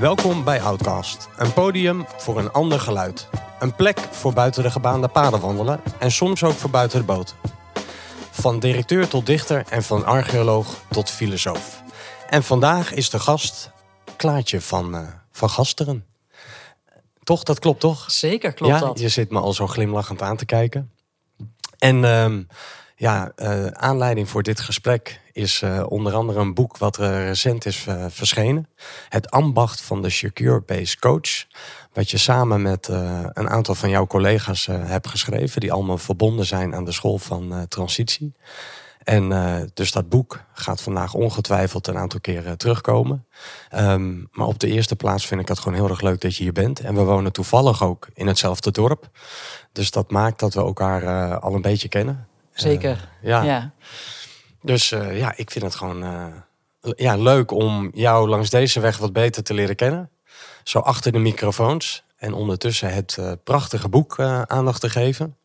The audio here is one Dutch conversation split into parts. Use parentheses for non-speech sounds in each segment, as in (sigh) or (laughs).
Welkom bij Outcast, een podium voor een ander geluid. Een plek voor buiten de gebaande paden wandelen en soms ook voor buiten de boot. Van directeur tot dichter en van archeoloog tot filosoof. En vandaag is de gast Klaartje van, uh, van Gasteren. Toch, dat klopt toch? Zeker klopt ja, dat. Je zit me al zo glimlachend aan te kijken. En uh, ja, uh, aanleiding voor dit gesprek is uh, onder andere een boek wat er recent is uh, verschenen. Het ambacht van de Secure Base Coach. Wat je samen met een aantal van jouw collega's hebt geschreven. Die allemaal verbonden zijn aan de school van transitie. En dus dat boek gaat vandaag ongetwijfeld een aantal keren terugkomen. Um, maar op de eerste plaats vind ik het gewoon heel erg leuk dat je hier bent. En we wonen toevallig ook in hetzelfde dorp. Dus dat maakt dat we elkaar al een beetje kennen. Zeker. Uh, ja. ja. Dus uh, ja, ik vind het gewoon uh, ja, leuk om jou langs deze weg wat beter te leren kennen. Zo achter de microfoons. En ondertussen het prachtige boek aandacht te geven.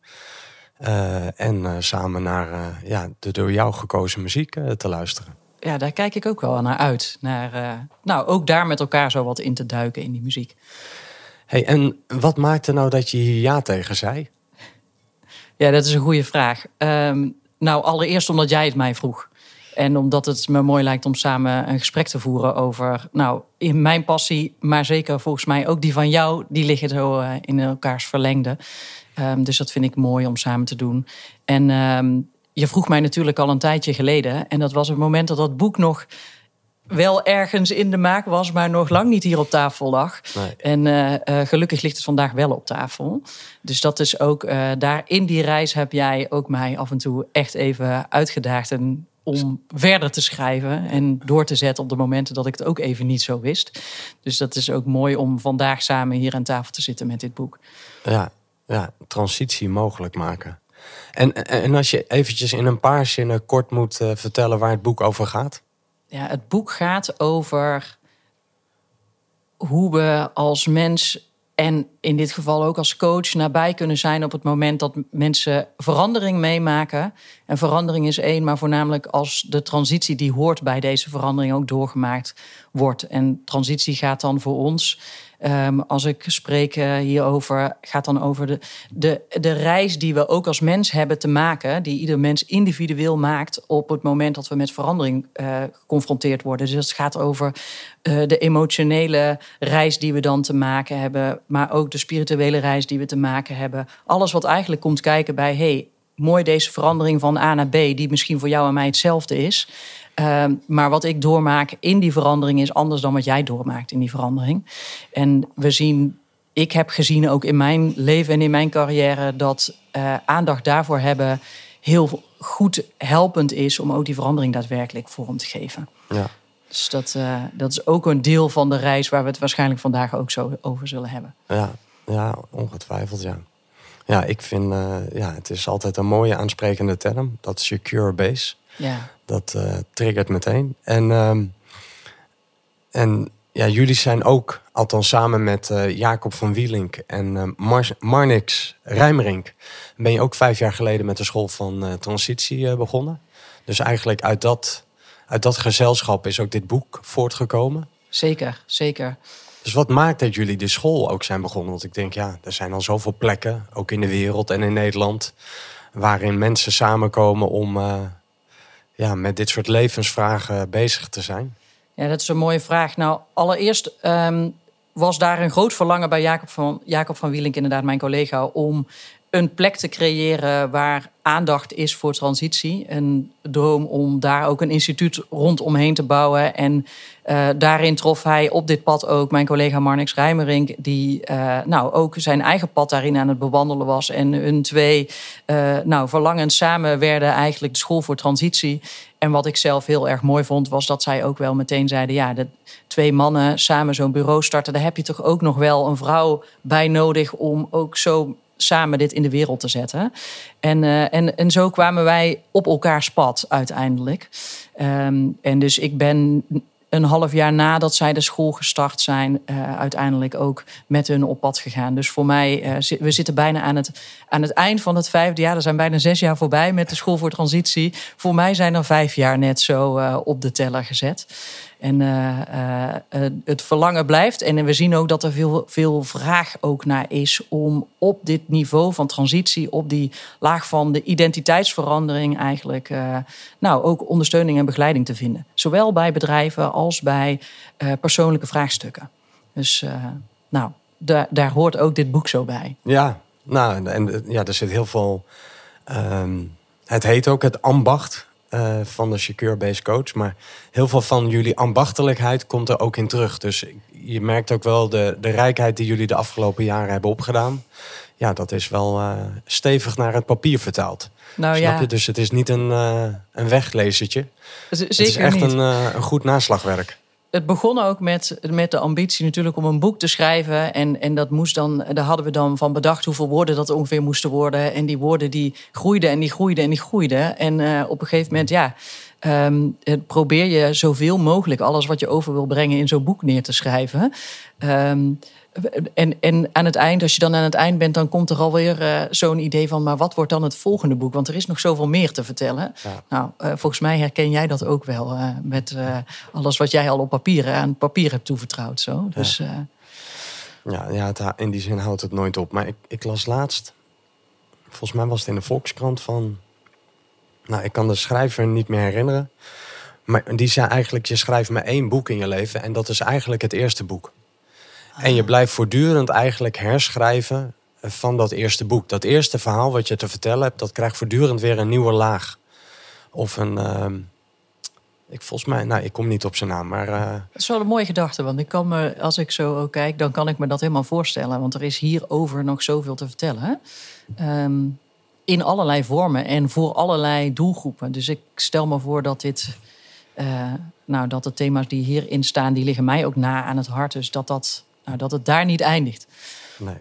en samen naar ja, de door jou gekozen muziek te luisteren. Ja, daar kijk ik ook wel naar uit. Naar, nou, ook daar met elkaar zo wat in te duiken in die muziek. Hey, en wat maakte nou dat je hier ja tegen zei? Ja, dat is een goede vraag. Um, nou, allereerst omdat jij het mij vroeg. En omdat het me mooi lijkt om samen een gesprek te voeren over, nou, in mijn passie, maar zeker volgens mij ook die van jou, die liggen zo uh, in elkaars verlengde. Um, dus dat vind ik mooi om samen te doen. En um, je vroeg mij natuurlijk al een tijdje geleden, en dat was het moment dat dat boek nog wel ergens in de maak was, maar nog lang niet hier op tafel lag. Nee. En uh, uh, gelukkig ligt het vandaag wel op tafel. Dus dat is ook, uh, daar in die reis heb jij ook mij af en toe echt even uitgedaagd. En om verder te schrijven en door te zetten op de momenten dat ik het ook even niet zo wist. Dus dat is ook mooi om vandaag samen hier aan tafel te zitten met dit boek. Ja, ja transitie mogelijk maken. En, en als je eventjes in een paar zinnen kort moet vertellen waar het boek over gaat. Ja, het boek gaat over hoe we als mens en in dit geval ook als coach nabij kunnen zijn op het moment dat mensen verandering meemaken. En verandering is één, maar voornamelijk als de transitie die hoort bij deze verandering ook doorgemaakt wordt. En transitie gaat dan voor ons Um, als ik spreek uh, hierover, gaat dan over de, de, de reis die we ook als mens hebben te maken, die ieder mens individueel maakt op het moment dat we met verandering uh, geconfronteerd worden. Dus het gaat over uh, de emotionele reis die we dan te maken hebben, maar ook de spirituele reis die we te maken hebben. Alles wat eigenlijk komt kijken bij, hey, mooi deze verandering van A naar B, die misschien voor jou en mij hetzelfde is. Uh, maar wat ik doormaak in die verandering is anders dan wat jij doormaakt in die verandering. En we zien, ik heb gezien ook in mijn leven en in mijn carrière dat uh, aandacht daarvoor hebben heel goed helpend is om ook die verandering daadwerkelijk vorm te geven. Ja. Dus dat, uh, dat is ook een deel van de reis waar we het waarschijnlijk vandaag ook zo over zullen hebben. Ja, ja ongetwijfeld ja. Ja, ik vind, uh, ja, het is altijd een mooie aansprekende term, dat secure base. Ja. Dat uh, triggert meteen. En, um, en ja, jullie zijn ook, althans samen met uh, Jacob van Wielink en uh, Mar Marnix Rijmerink, ben je ook vijf jaar geleden met de school van transitie begonnen. Dus eigenlijk uit dat, uit dat gezelschap is ook dit boek voortgekomen. Zeker, zeker. Dus wat maakt dat jullie de school ook zijn begonnen? Want ik denk, ja, er zijn al zoveel plekken, ook in de wereld en in Nederland, waarin mensen samenkomen om uh, ja, met dit soort levensvragen bezig te zijn. Ja, dat is een mooie vraag. Nou, allereerst um, was daar een groot verlangen bij Jacob van, Jacob van Wielink, inderdaad mijn collega, om een plek te creëren waar aandacht is voor transitie. Een droom om daar ook een instituut rondomheen te bouwen. En uh, daarin trof hij op dit pad ook mijn collega Marnix Rijmerink... die uh, nou, ook zijn eigen pad daarin aan het bewandelen was. En hun twee uh, nou, verlangens samen werden eigenlijk de school voor transitie. En wat ik zelf heel erg mooi vond, was dat zij ook wel meteen zeiden... ja, de twee mannen samen zo'n bureau starten... daar heb je toch ook nog wel een vrouw bij nodig om ook zo samen dit in de wereld te zetten. En, uh, en, en zo kwamen wij op elkaars pad uiteindelijk. Um, en dus ik ben een half jaar nadat zij de school gestart zijn, uh, uiteindelijk ook met hun op pad gegaan. Dus voor mij, uh, we zitten bijna aan het, aan het eind van het vijfde jaar. Er zijn bijna zes jaar voorbij met de school voor transitie. Voor mij zijn er vijf jaar net zo op de teller gezet. En uh, uh, het verlangen blijft. En we zien ook dat er veel, veel vraag ook naar is om op dit niveau van transitie, op die laag van de identiteitsverandering, eigenlijk nou, ook ondersteuning en begeleiding te vinden. Zowel bij bedrijven als bij persoonlijke vraagstukken. Dus nou, daar, daar hoort ook dit boek zo bij. Ja, nou, en ja, er zit heel veel. Um, het heet ook het ambacht uh, van de secure-based coach. Maar heel veel van jullie ambachtelijkheid komt er ook in terug. Dus je merkt ook wel de, de rijkheid die jullie de afgelopen jaren hebben opgedaan. Ja, dat is wel uh, stevig naar het papier vertaald. Nou, Snap ja. je? Dus het is niet een, uh, een weglezertje. Zeker het is echt Een, een goed naslagwerk het begon ook met, met de ambitie natuurlijk om een boek te schrijven. En, en dat moest dan, daar hadden we dan van bedacht hoeveel woorden dat ongeveer moesten worden. En die woorden die groeiden en die groeiden en die groeiden. En uh, op een gegeven moment, ja, um, probeer je zoveel mogelijk alles wat je over wil brengen in zo'n boek neer te schrijven. Um, en, en aan het eind, als je dan aan het eind bent, dan komt er alweer uh, zo'n idee van, maar wat wordt dan het volgende boek? Want er is nog zoveel meer te vertellen. Nou, uh, volgens mij herken jij dat ook wel uh, met alles wat jij al op papier aan papier hebt toevertrouwd. Zo. Dus, ja, ja, ja het, in die zin houdt het nooit op. Maar ik, ik las laatst, volgens mij was het in de Volkskrant van, nou, ik kan de schrijver niet meer herinneren. Maar die zei eigenlijk, je schrijft maar één boek in je leven en dat is eigenlijk het eerste boek. En je blijft voortdurend eigenlijk herschrijven van dat eerste boek. Dat eerste verhaal wat je te vertellen hebt, dat krijgt voortdurend weer een nieuwe laag. Of een. Uh, ik volgens mij, nou, ik kom niet op zijn naam, maar. Uh... Dat is wel een mooie gedachte, want ik kan me, als ik zo kijk, dan kan ik me dat helemaal voorstellen. Want er is hierover nog zoveel te vertellen. Um, in allerlei vormen en voor allerlei doelgroepen. Dus ik stel me voor dat dit. Uh, nou, dat de thema's die hierin staan, die liggen mij ook na aan het hart. Dus dat dat nou, dat het daar niet eindigt. Nee.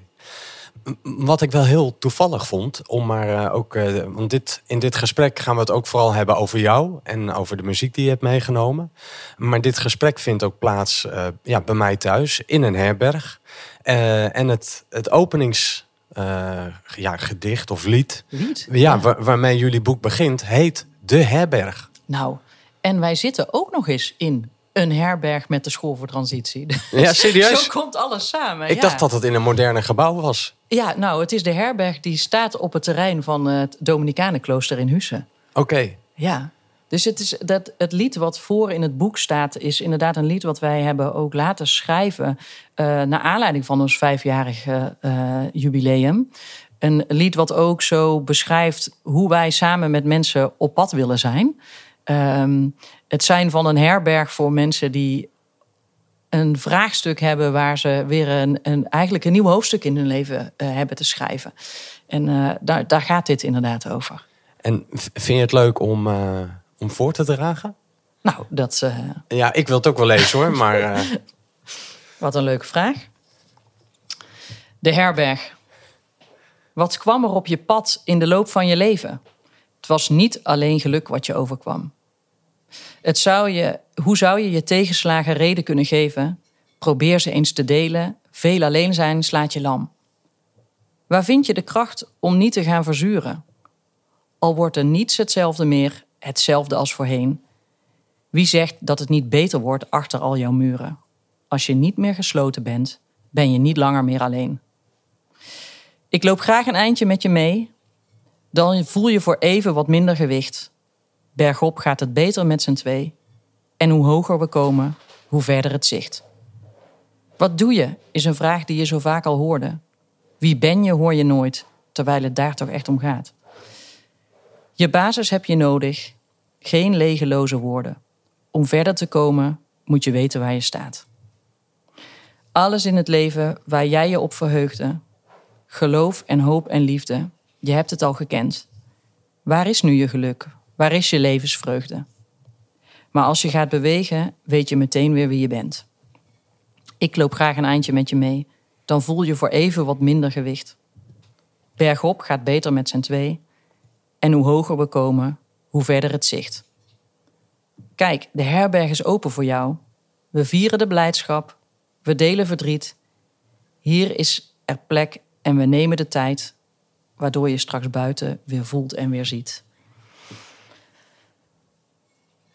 Wat ik wel heel toevallig vond, om maar uh, ook, uh, want dit, in dit gesprek gaan we het ook vooral hebben over jou en over de muziek die je hebt meegenomen. Maar dit gesprek vindt ook plaats uh, ja, bij mij thuis in een herberg. en het, het openings ja, gedicht of lied, lied? Ja, ja. Waar, waarmee jullie boek begint, heet De Herberg. Nou, en wij zitten ook nog eens in een herberg met de school voor transitie. Ja, serieus? Zo komt alles samen. Ik dacht dat het in een moderne gebouw was. Ja, nou, het is de herberg die staat op het terrein van het Dominicanenklooster in Hussen. Oké. Ja. Dus het, is dat, het lied wat voor in het boek staat, is inderdaad een lied wat wij hebben ook laten schrijven. Uh, naar aanleiding van ons vijfjarige uh, jubileum. Een lied wat ook zo beschrijft hoe wij samen met mensen op pad willen zijn. Um, het zijn van een herberg voor mensen die een vraagstuk hebben waar ze weer een, een eigenlijk een nieuw hoofdstuk in hun leven uh, hebben te schrijven. En uh, daar, daar gaat dit inderdaad over. En vind je het leuk om, uh, om voor te dragen? Nou, dat. Ja, ik wil het ook wel lezen hoor, maar. (laughs) Wat een leuke vraag. De herberg. Wat kwam er op je pad in de loop van je leven? Was niet alleen geluk wat je overkwam. Het zou je, hoe zou je je tegenslagen reden kunnen geven? Probeer ze eens te delen. Veel alleen zijn slaat je lam. Waar vind je de kracht om niet te gaan verzuren? Al wordt er niets hetzelfde meer, hetzelfde als voorheen. Wie zegt dat het niet beter wordt achter al jouw muren? Als je niet meer gesloten bent, ben je niet langer meer alleen. Ik loop graag een eindje met je mee. Dan voel je voor even wat minder gewicht. Bergop gaat het beter met z'n twee. En hoe hoger we komen, hoe verder het zicht. Wat doe je, is een vraag die je zo vaak al hoorde. Wie ben je, hoor je nooit, terwijl het daar toch echt om gaat. Je basis heb je nodig, geen legeloze woorden. Om verder te komen, moet je weten waar je staat. Alles in het leven waar jij je op verheugde, geloof en hoop en liefde, je hebt het al gekend. Waar is nu je geluk? Waar is je levensvreugde? Maar als je gaat bewegen, weet je meteen weer wie je bent. Ik loop graag een eindje met je mee, dan voel je voor even wat minder gewicht. Bergop gaat beter met z'n twee. En hoe hoger we komen, hoe verder het zicht. Kijk, de herberg is open voor jou. We vieren de blijdschap, we delen verdriet. Hier is er plek en we nemen de tijd, waardoor je straks buiten weer voelt en weer ziet.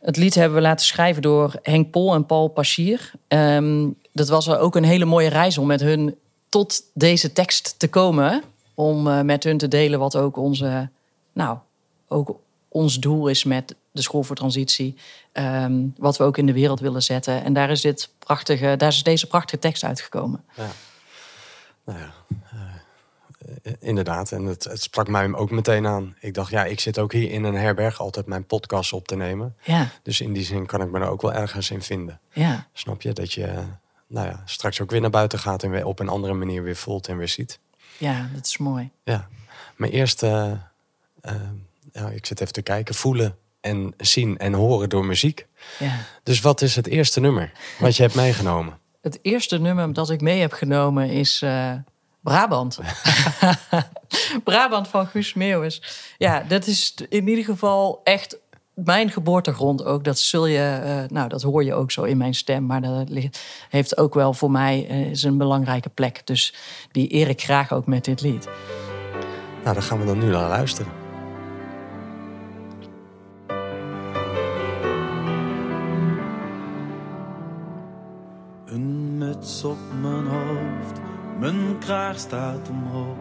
Het lied hebben we laten schrijven door Henk Pol en Paul Paschier. Ehm, dat was ook een hele mooie reis om met hun tot deze tekst te komen. Om uh, met hun te delen wat ook onze, nou, ook ons doel is met de school voor transitie. Ehm, wat we ook in de wereld willen zetten. En daar is, dit prachtige, daar is deze prachtige tekst uitgekomen. Ja. Nou ja, uh, inderdaad. En het, het, sprak mij ook meteen aan. Ik dacht, ja, ik zit ook hier in een herberg altijd mijn podcast op te nemen. Ja. Dus in die zin kan ik me er ook wel ergens in vinden. Ja. Snap je? Dat je nou ja, straks ook weer naar buiten gaat en weer op een andere manier weer voelt en weer ziet. Ja, dat is mooi. Ja, maar eerst, uh, ja, ik zit even te kijken, voelen en zien en horen door muziek. Ja. Dus wat is het eerste nummer wat je hebt (laughs) meegenomen? Het eerste nummer dat ik mee heb genomen is uh, Brabant. (laughs) Brabant van Guus Meeuwis. Ja, dat is in ieder geval echt mijn geboortegrond ook. Dat zul je, uh, nou, dat hoor je ook zo in mijn stem. Maar dat heeft ook wel voor mij uh, is een belangrijke plek. Dus die eer ik graag ook met dit lied. Nou, dan gaan we dan nu naar luisteren. Een muts op mijn hoofd, mijn kraag staat omhoog.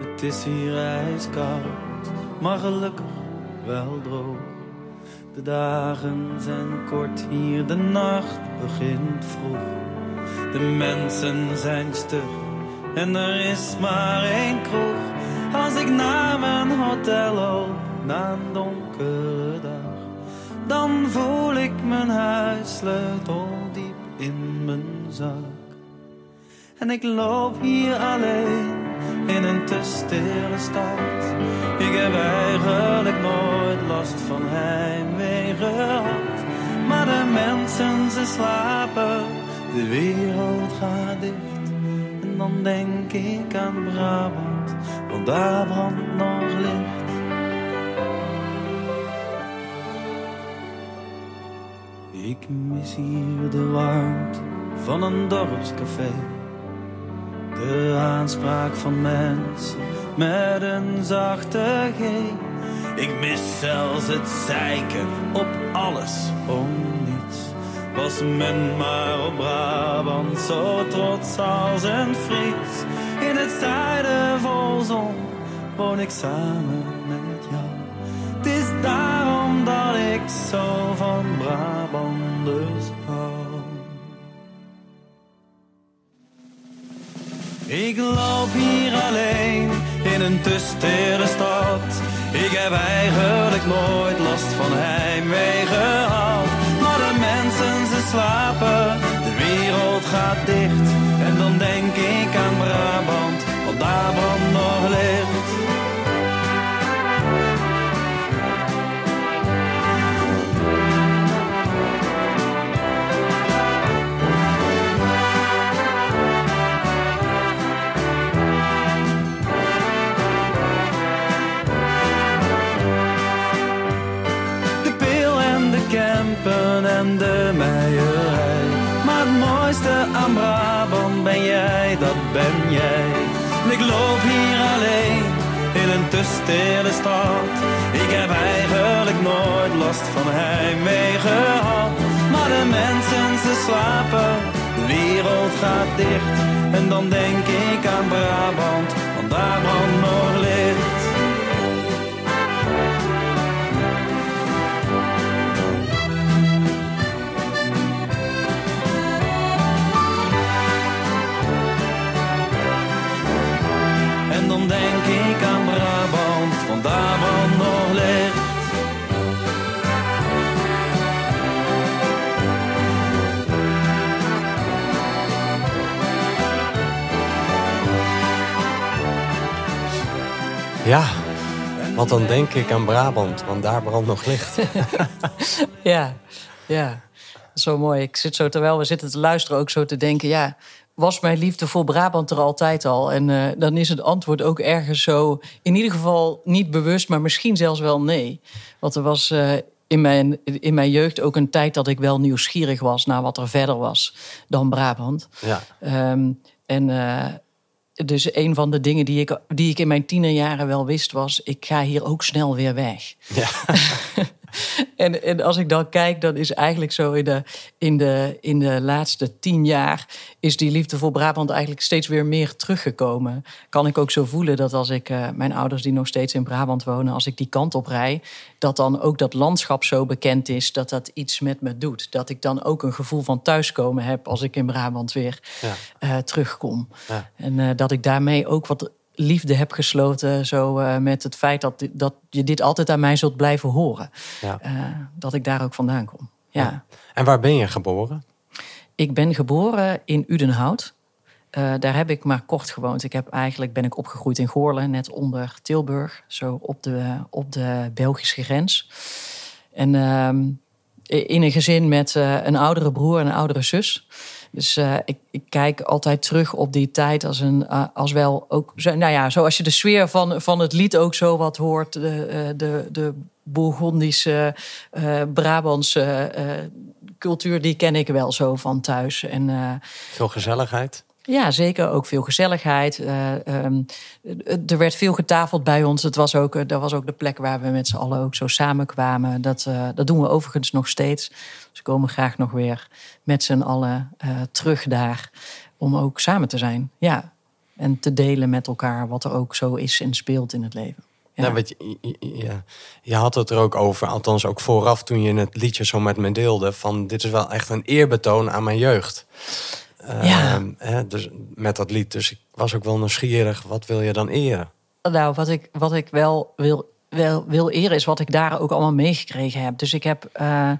Het is hier ijskoud, maar gelukkig wel droog. De dagen zijn kort hier, de nacht begint vroeg. De mensen zijn stug en er is maar één kroeg. Als ik naar mijn hotel loop, na een donkere dag, dan voel ik mijn huissleutel diep in mijn zak. En ik loop hier alleen in een te stille stad. Ik heb eigenlijk nooit last van heimwee gehad. Maar de mensen, ze slapen, de wereld gaat dicht. En dan denk ik aan Brabant, want daar brandt nog licht. Ik mis hier de warmte van een dorpscafé. De aanspraak van mensen met een zachte G. Ik mis zelfs het zeiken op alles om niets. Was men maar op Brabant zo trots als een Fries. In het zuiden vol zon woon ik samen met jou. Het is daarom dat ik zo van Brabanders hou. Ik loop hier alleen in een te stad. Ik heb eigenlijk nooit last van heimwee gehad. Maar de mensen, ze slapen, de wereld gaat dicht. En dan denk ik aan Brabant, want daar brandt nog licht. Brabant ben jij, dat ben jij. Ik loop hier alleen in een te stille stad. Ik heb eigenlijk nooit last van heimwee gehad. Maar de mensen, ze slapen, de wereld gaat dicht. En dan denk ik aan Brabant, Ja, want dan denk ik aan Brabant, want daar brandt nog licht. (laughs) ja, ja. Zo mooi. Ik zit zo, terwijl we zitten te luisteren, ook zo te denken... ja, was mijn liefde voor Brabant er altijd al? En uh, dan is het antwoord ook ergens zo... in ieder geval niet bewust, maar misschien zelfs wel nee. Want er was... Uh, in mijn, in mijn jeugd ook een tijd dat ik wel nieuwsgierig was naar wat er verder was dan Brabant. Ja. Um, en uh, dus een van de dingen die ik, die ik in mijn tienerjaren wel wist was... ik ga hier ook snel weer weg. Ja. (laughs) (laughs) En, en als ik dan kijk, dan is eigenlijk zo in de, in, de, in de laatste tien jaar... is die liefde voor Brabant eigenlijk steeds weer meer teruggekomen. Kan ik ook zo voelen dat als ik uh, mijn ouders die nog steeds in Brabant wonen... als ik die kant op rij, dat dan ook dat landschap zo bekend is... dat dat iets met me doet. Dat ik dan ook een gevoel van thuiskomen heb als ik in Brabant weer ja. uh, terugkom. Ja. En uh, dat ik daarmee ook wat liefde heb gesloten. Zo uh, met het feit dat, dat je dit altijd aan mij zult blijven horen. Ja. Uh, dat ik daar ook vandaan kom. Ja. ja. En waar ben je geboren? Ik ben geboren in Udenhout. Uh, daar heb ik maar kort gewoond. Ik heb eigenlijk ben ik opgegroeid in Goorlen, net onder Tilburg, zo op de, op de Belgische grens. En ehm, in een gezin met een oudere broer en een oudere zus. Dus uh, ik, ik, kijk altijd terug op die tijd als, een, uh, als wel ook. Nou ja, zoals je de sfeer van, van het lied ook zo wat hoort. De, uh, de, de Bourgondische, Brabantse cultuur, die ken ik wel zo van thuis. En, Veel gezelligheid? Ja, zeker. Ook veel gezelligheid. Uh, um, er werd veel getafeld bij ons. Het was ook, dat was ook de plek waar we met z'n allen ook zo samenkwamen. Dat, uh, dat doen we overigens nog steeds. We komen graag nog weer met z'n allen uh, terug daar. Om ook samen te zijn. Ja. En te delen met elkaar wat er ook zo is en speelt in het leven. Ja. Nou, weet je, ja, je had het er ook over, althans ook vooraf toen je het liedje zo met me deelde. Van dit is wel echt een eerbetoon aan mijn jeugd. Ja. Uh, hè, dus met dat lied. Dus ik was ook wel nieuwsgierig. Wat wil je dan eren? Nou, wat ik, wat ik wel wil, wel wil eren is wat ik daar ook allemaal meegekregen heb. Dus ik heb. Uh,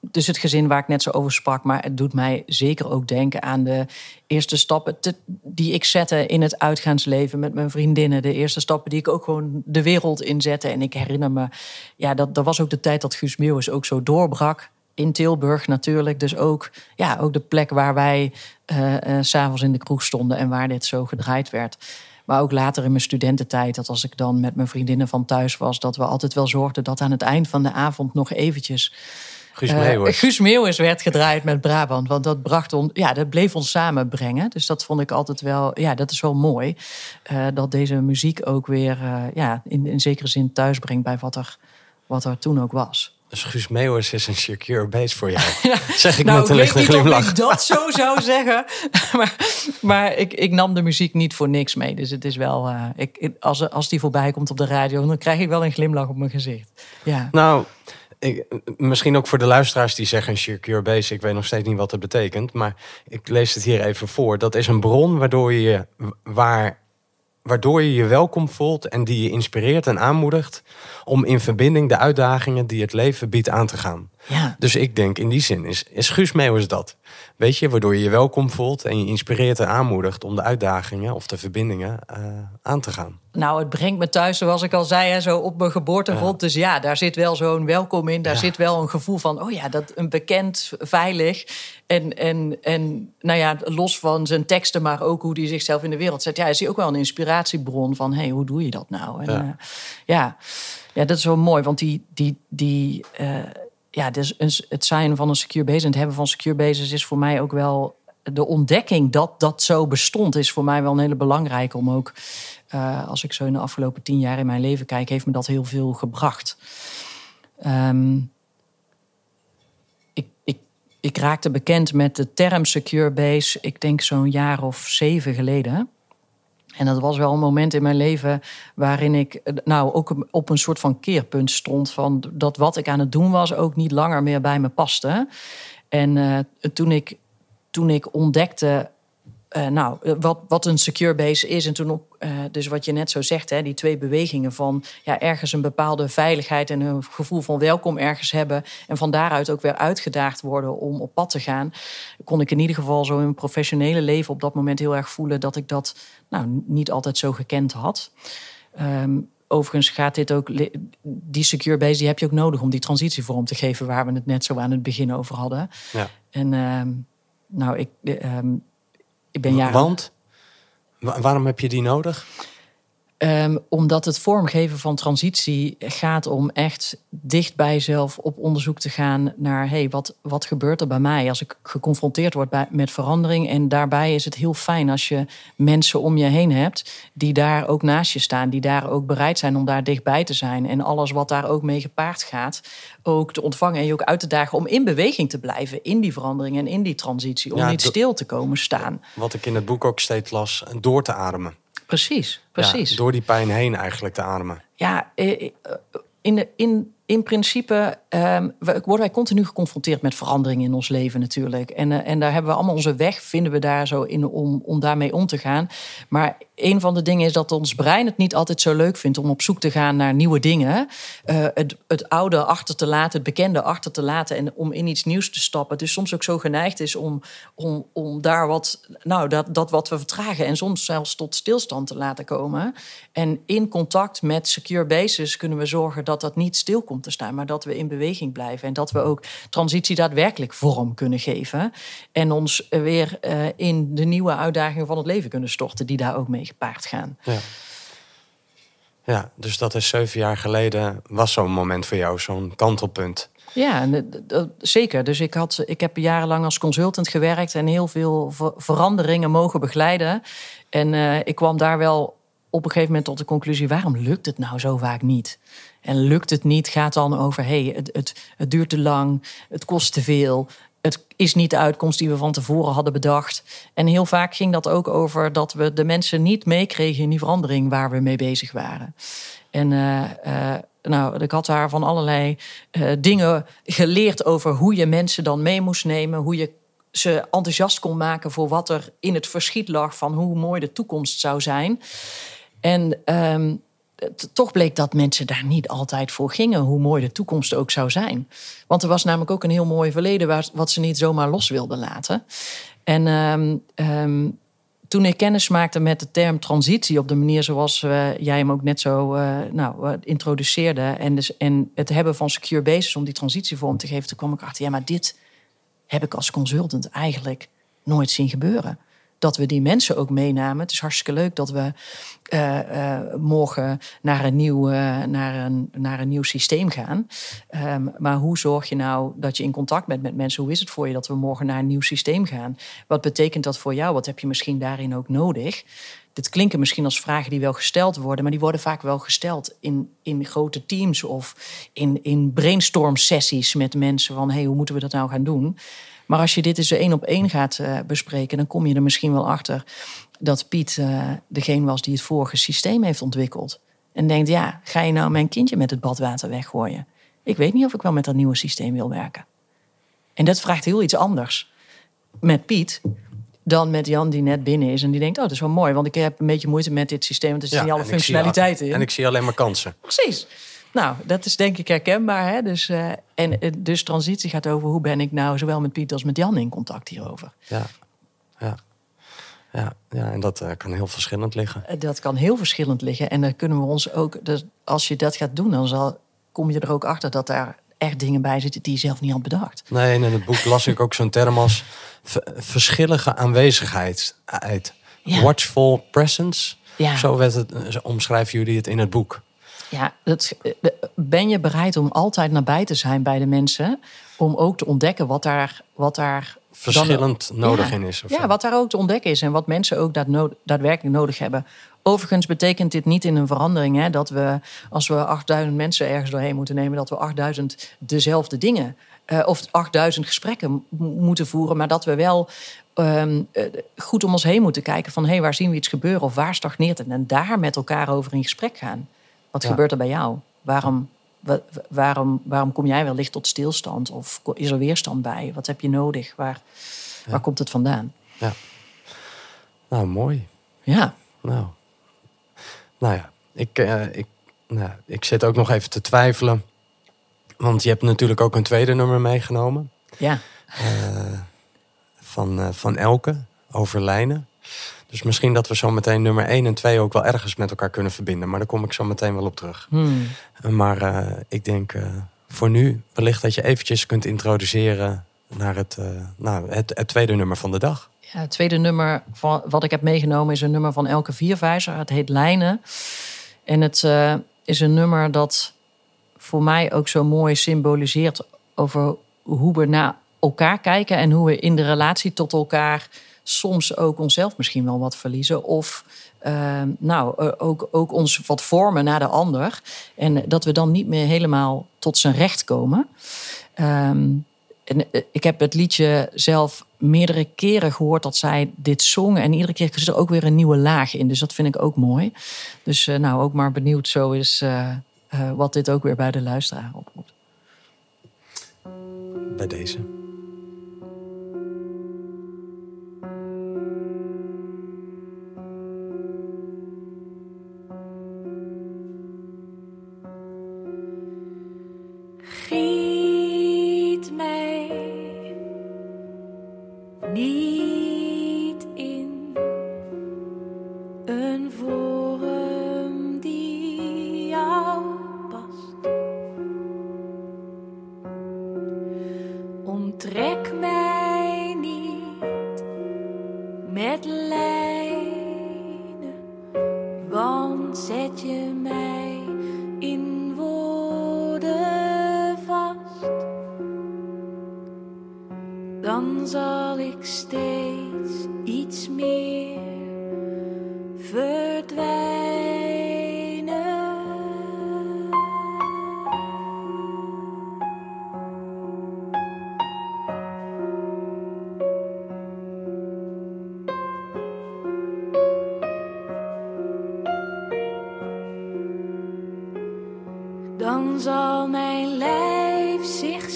dus het gezin waar ik net zo over sprak, maar het doet mij zeker ook denken aan de eerste stappen die ik zette in het uitgaansleven met mijn vriendinnen. De eerste stappen die ik ook gewoon de wereld inzette. En ik herinner me, ja, dat, dat was ook de tijd dat Guus Meeuwis ook zo doorbrak in Tilburg natuurlijk. Dus ook, ja, ook de plek waar wij uh, uh, s'avonds in de kroeg stonden en waar dit zo gedraaid werd. Maar ook later in mijn studententijd, dat als ik dan met mijn vriendinnen van thuis was, dat we altijd wel zorgden dat aan het eind van de avond nog eventjes. Guus Meeuwis. Uh, Guus Meeuwis werd gedraaid met Brabant. Want dat, bracht on, ja, dat bleef ons samenbrengen. Dus dat vond ik altijd wel, ja, dat is wel mooi. Uh, dat deze muziek ook weer uh, ja, in, in zekere zin thuis brengt bij wat er, wat er toen ook was. Dus Guus Meeuwis is een secure base voor jou. (laughs) ja. Zeg ik nou, met een lichte glimlach. Ik dat zo (laughs) zou zeggen. (laughs) maar maar ik, ik nam de muziek niet voor niks mee. Dus het is wel. Uh, ik, als, als die voorbij komt op de radio, dan krijg ik wel een glimlach op mijn gezicht. Ja. Nou. Misschien ook voor de luisteraars die zeggen secure base. Ik weet nog steeds niet wat het betekent. Maar ik lees het hier even voor. Dat is een bron waardoor je, waar, waardoor je je welkom voelt en die je inspireert en aanmoedigt om in verbinding de uitdagingen die het leven biedt aan te gaan. Ja. Dus ik denk in die zin is, is Guus Meeuwis dat. Weet je, waardoor je je welkom voelt en je inspireert en aanmoedigt om de uitdagingen of de verbindingen uh, aan te gaan. Nou, het brengt me thuis, zoals ik al zei, hè, zo op mijn geboortegrond. Ja. Dus ja, daar zit wel zo'n welkom in. Daar ja. zit wel een gevoel van, oh ja, dat een bekend, veilig. En, en, en nou ja, los van zijn teksten, maar ook hoe hij zichzelf in de wereld zet. Ja, is hij ook wel een inspiratiebron van, hé, hey, hoe doe je dat nou? En, ja. Uh, ja. ja, dat is wel mooi, want die, die, die uh, ja, dus het zijn van een secure base en het hebben van secure bases is voor mij ook wel de ontdekking dat dat zo bestond, is voor mij wel een hele belangrijke om ook, uh, als ik zo in de afgelopen tien jaar in mijn leven kijk, heeft me dat heel veel gebracht. Um, ik, ik, ik raakte bekend met de term secure base, ik denk zo'n jaar of zeven geleden. En dat was wel een moment in mijn leven waarin ik nou ook op een soort van keerpunt stond van dat wat ik aan het doen was ook niet langer meer bij me paste. En uh, toen, ik, toen ik ontdekte uh, nou, wat, wat een secure base is. En toen ook, uh, dus wat je net zo zegt, hè, die twee bewegingen van ja, ergens een bepaalde veiligheid en een gevoel van welkom ergens hebben. En van daaruit ook weer uitgedaagd worden om op pad te gaan. Kon ik in ieder geval zo in mijn professionele leven op dat moment heel erg voelen dat ik dat nou, niet altijd zo gekend had. Um, overigens gaat dit ook. Die secure base die heb je ook nodig om die transitie vorm te geven, waar we het net zo aan het begin over hadden. Ja. En um, nou, ik. Um, ik ben jaren... Want? waarom heb je die nodig? Ehm, omdat het vormgeven van transitie gaat om echt dicht bij jezelf op onderzoek te gaan naar hey, wat, wat gebeurt er bij mij als ik geconfronteerd word bij, met verandering. En daarbij is het heel fijn als je mensen om je heen hebt die daar ook naast je staan, die daar ook bereid zijn om daar dichtbij te zijn. En alles wat daar ook mee gepaard gaat, ook te ontvangen en je ook uit te dagen om in beweging te blijven in die verandering en in die transitie. Om niet stil te komen staan. Wat ik in het boek ook steeds las, door te ademen. Precies, precies. door die pijn heen eigenlijk te ademen. Ja, eh, eh, in, de, in, in principe um, worden wij continu geconfronteerd met veranderingen in ons leven natuurlijk. En, uh, en daar hebben we allemaal onze weg, vinden we daar zo in om, om daarmee om te gaan. Maar een van de dingen is dat ons brein het niet altijd zo leuk vindt om op zoek te gaan naar nieuwe dingen. Uh, het, het oude achter te laten, het bekende achter te laten en om in iets nieuws te stappen. Dus soms ook zo geneigd is om, om, om daar wat, nou, dat, dat wat we vertragen en soms zelfs tot stilstand te laten komen. En in contact met secure bases kunnen we zorgen dat dat niet stil komt te staan, maar dat we in beweging blijven. En dat we ook transitie daadwerkelijk vorm kunnen geven. En ons weer uh, in de nieuwe uitdagingen van het leven kunnen storten, die daar ook mee gepaard gaan. Ja. Ja, dus dat is zeven jaar geleden, was zo'n moment voor jou, zo'n kantelpunt. Ja, zeker. Dus ik, had, ik heb jarenlang als consultant gewerkt en heel veel veranderingen mogen begeleiden. En uh, ik kwam daar wel op een gegeven moment tot de conclusie: waarom lukt het nou zo vaak niet? En lukt het niet, gaat dan over: hey, het, het, het duurt te lang, het kost te veel, het is niet de uitkomst die we van tevoren hadden bedacht. En heel vaak ging dat ook over dat we de mensen niet meekregen in die verandering waar we mee bezig waren. En uh, uh, nou, ik had daar van allerlei uh, dingen geleerd over hoe je mensen dan mee moest nemen, hoe je ze enthousiast kon maken voor wat er in het verschiet lag van hoe mooi de toekomst zou zijn. En um, toch bleek dat mensen daar niet altijd voor gingen, hoe mooi de toekomst ook zou zijn. Want er was namelijk ook een heel mooi verleden waar, wat ze niet zomaar los wilden laten. En um, um, toen ik kennis maakte met de term transitie op de manier zoals uh, jij hem ook net zo uh, nou, uh, introduceerde, en, dus, en het hebben van secure bases om die transitie vorm te geven, toen kwam ik achter, ja, maar dit heb ik als consultant eigenlijk nooit zien gebeuren dat we die mensen ook meenamen. Het is hartstikke leuk dat we uh, uh, morgen naar een, nieuw, uh, naar, een, naar een nieuw systeem gaan. Um, maar hoe zorg je nou dat je in contact bent met mensen? Hoe is het voor je dat we morgen naar een nieuw systeem gaan? Wat betekent dat voor jou? Wat heb je misschien daarin ook nodig? Dit klinken misschien als vragen die wel gesteld worden, maar die worden vaak wel gesteld in, in grote teams of in, in brainstorm sessies met mensen van hey, hoe moeten we dat nou gaan doen? Maar als je dit eens één op één gaat uh, bespreken, dan kom je er misschien wel achter dat Piet uh, degene was die het vorige systeem heeft ontwikkeld. En denkt, ja, ga je nou mijn kindje met het badwater weggooien? Ik weet niet of ik wel met dat nieuwe systeem wil werken. En dat vraagt heel iets anders met Piet dan met Jan die net binnen is en die denkt, oh, dat is wel mooi, want ik heb een beetje moeite met dit systeem, want er zitten ja, alle functionaliteiten in. En ik zie alleen maar kansen. Precies. Nou, dat is denk ik herkenbaar. Hè? Dus, uh, en uh, dus transitie gaat over hoe ben ik nou zowel met Piet als met Jan in contact hierover. Ja, ja. Ja, ja en dat uh, kan heel verschillend liggen. Dat kan heel verschillend liggen. En dan kunnen we ons ook, dus als je dat gaat doen, dan zal, kom je er ook achter dat daar echt dingen bij zitten die je zelf niet had bedacht. Nee, en in het boek las ik ook zo'n term als verschillige aanwezigheid. Ja. Watchful presence. Ja. Zo werd het, omschrijven jullie het in het boek. Ja, dat, ben je bereid om altijd nabij te zijn bij de mensen? Om ook te ontdekken wat daar, wat daar verschillend nodig in is. Of ja, wat daar ook te ontdekken is en wat mensen ook daadwerkelijk nodig hebben. Overigens betekent dit niet in een verandering hè, dat we, als we 8000 mensen ergens doorheen moeten nemen, dat we 8000 dezelfde dingen uh, of 8000 gesprekken moeten voeren, maar dat we wel um, goed om ons heen moeten kijken van hé, hey, waar zien we iets gebeuren of waar stagneert het en daar met elkaar over in gesprek gaan. Wat gebeurt er bij jou? Waarom, waarom, waarom kom jij wellicht tot stilstand? Of is er weerstand bij? Wat heb je nodig? Waar, waar komt het vandaan? Ja. Nou, mooi. Ja. Nou, nou ja, ik, uh, ik, nou, ik zit ook nog even te twijfelen. Want je hebt natuurlijk ook een tweede nummer meegenomen. Ja. Uh, van, uh, van Elke, over lijnen. Dus misschien dat we zo meteen nummer 1 en 2 ook wel ergens met elkaar kunnen verbinden. Maar daar kom ik zo meteen wel op terug. Hmm. Maar uh, ik denk uh, voor nu wellicht dat je eventjes kunt introduceren naar het, uh, nou, het, het, tweede nummer van de dag. Ja, het tweede nummer van wat ik heb meegenomen is een nummer van Elke Vierwijzer. Het heet Lijnen. En het is een nummer dat voor mij ook zo mooi symboliseert over hoe we naar elkaar kijken en hoe we in de relatie tot elkaar soms ook onszelf misschien wel wat verliezen. Of uh, nou, ook, ook ons wat vormen naar de ander. En dat we dan niet meer helemaal tot zijn recht komen. Um, en ik heb het liedje zelf meerdere keren gehoord dat zij dit zong. En iedere keer zit er ook weer een nieuwe laag in. Dus dat vind ik ook mooi. Dus uh, nou, ook maar benieuwd zo is wat dit ook weer bij de luisteraar oproept. Bij deze. vergeet mij niet.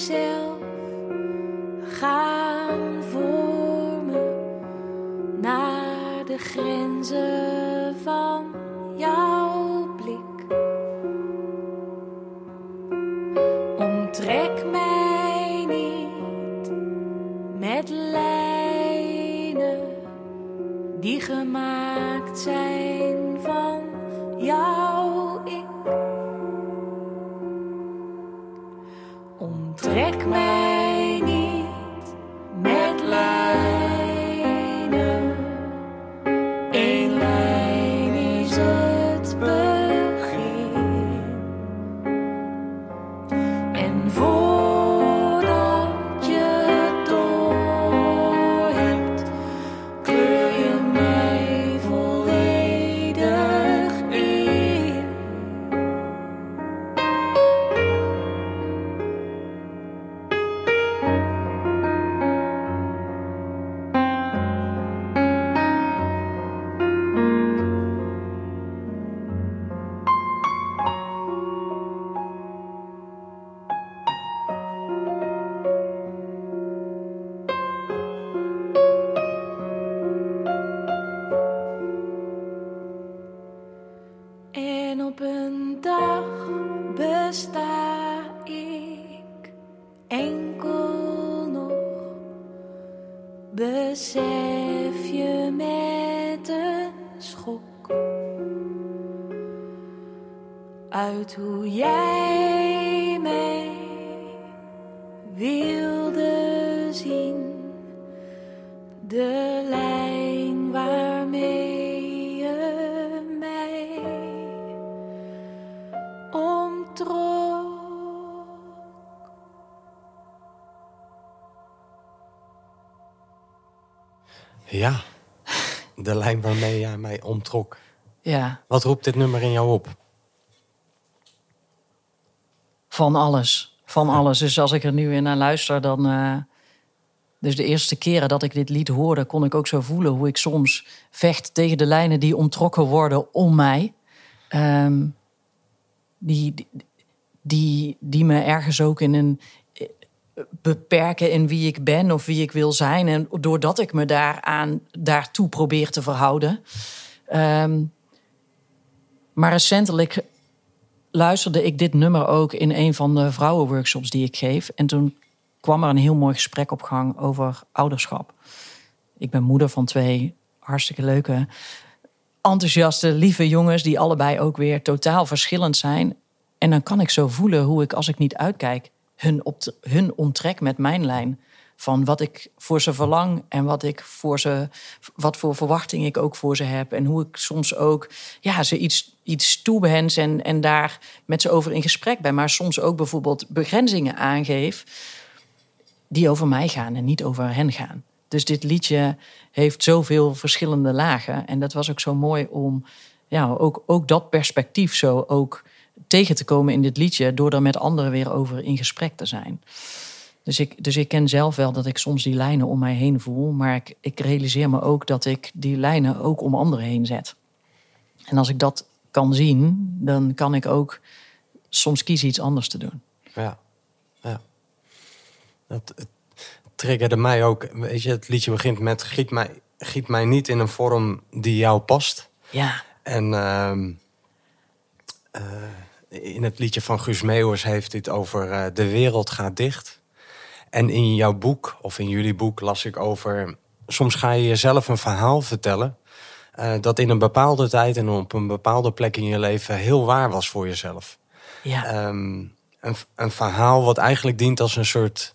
Ja, omtrok. Ja. Wat roept dit nummer in jou op? Van alles. Van alles. Dus als ik er nu weer naar luister, dan. Uh, dus de eerste keren dat ik dit lied hoorde, kon ik ook zo voelen hoe ik soms vecht tegen de lijnen die omtrokken worden om mij. Um, die, die, die, die me ergens ook in een, beperken in wie ik ben of wie ik wil zijn. En doordat ik me daaraan, daartoe probeer te verhouden. Um, maar recentelijk luisterde ik dit nummer ook in een van de vrouwenworkshops die ik geef. En toen kwam er een heel mooi gesprek op gang over ouderschap. Ik ben moeder van twee hartstikke leuke, enthousiaste, lieve jongens... die allebei ook weer totaal verschillend zijn. En dan kan ik zo voelen hoe ik, als ik niet uitkijk hun, op hun onttrek met mijn lijn, van wat ik voor ze verlang en wat ik voor ze, wat voor verwachting ik ook voor ze heb. En hoe ik soms ook ja, ze iets, iets toebehens en, en daar met ze over in gesprek ben. Maar soms ook bijvoorbeeld begrenzingen aangeef die over mij gaan en niet over hen gaan. Dus dit liedje heeft zoveel verschillende lagen. En dat was ook zo mooi om ja, ook, ook dat perspectief zo ook tegen te komen in dit liedje. Door er met anderen weer over in gesprek te zijn. Dus ik, dus ik ken zelf wel dat ik soms die lijnen om mij heen voel. Maar ik, ik realiseer me ook dat ik die lijnen ook om anderen heen zet. En als ik dat kan zien, dan kan ik ook soms kiezen iets anders te doen. Ja, ja. Dat het triggerde mij ook. Weet je, het liedje begint met giet mij, giet mij niet in een vorm die jou past. Ja. En ehm, eh, in het liedje van Guus Meeuwers heeft dit over eh, de wereld gaat dicht. En in jouw boek, of in jullie boek, las ik over... Soms ga je jezelf een verhaal vertellen... eh, dat in een bepaalde tijd en op een bepaalde plek in je leven heel waar was voor jezelf. Ja. Ehm, een, een verhaal wat eigenlijk dient als een soort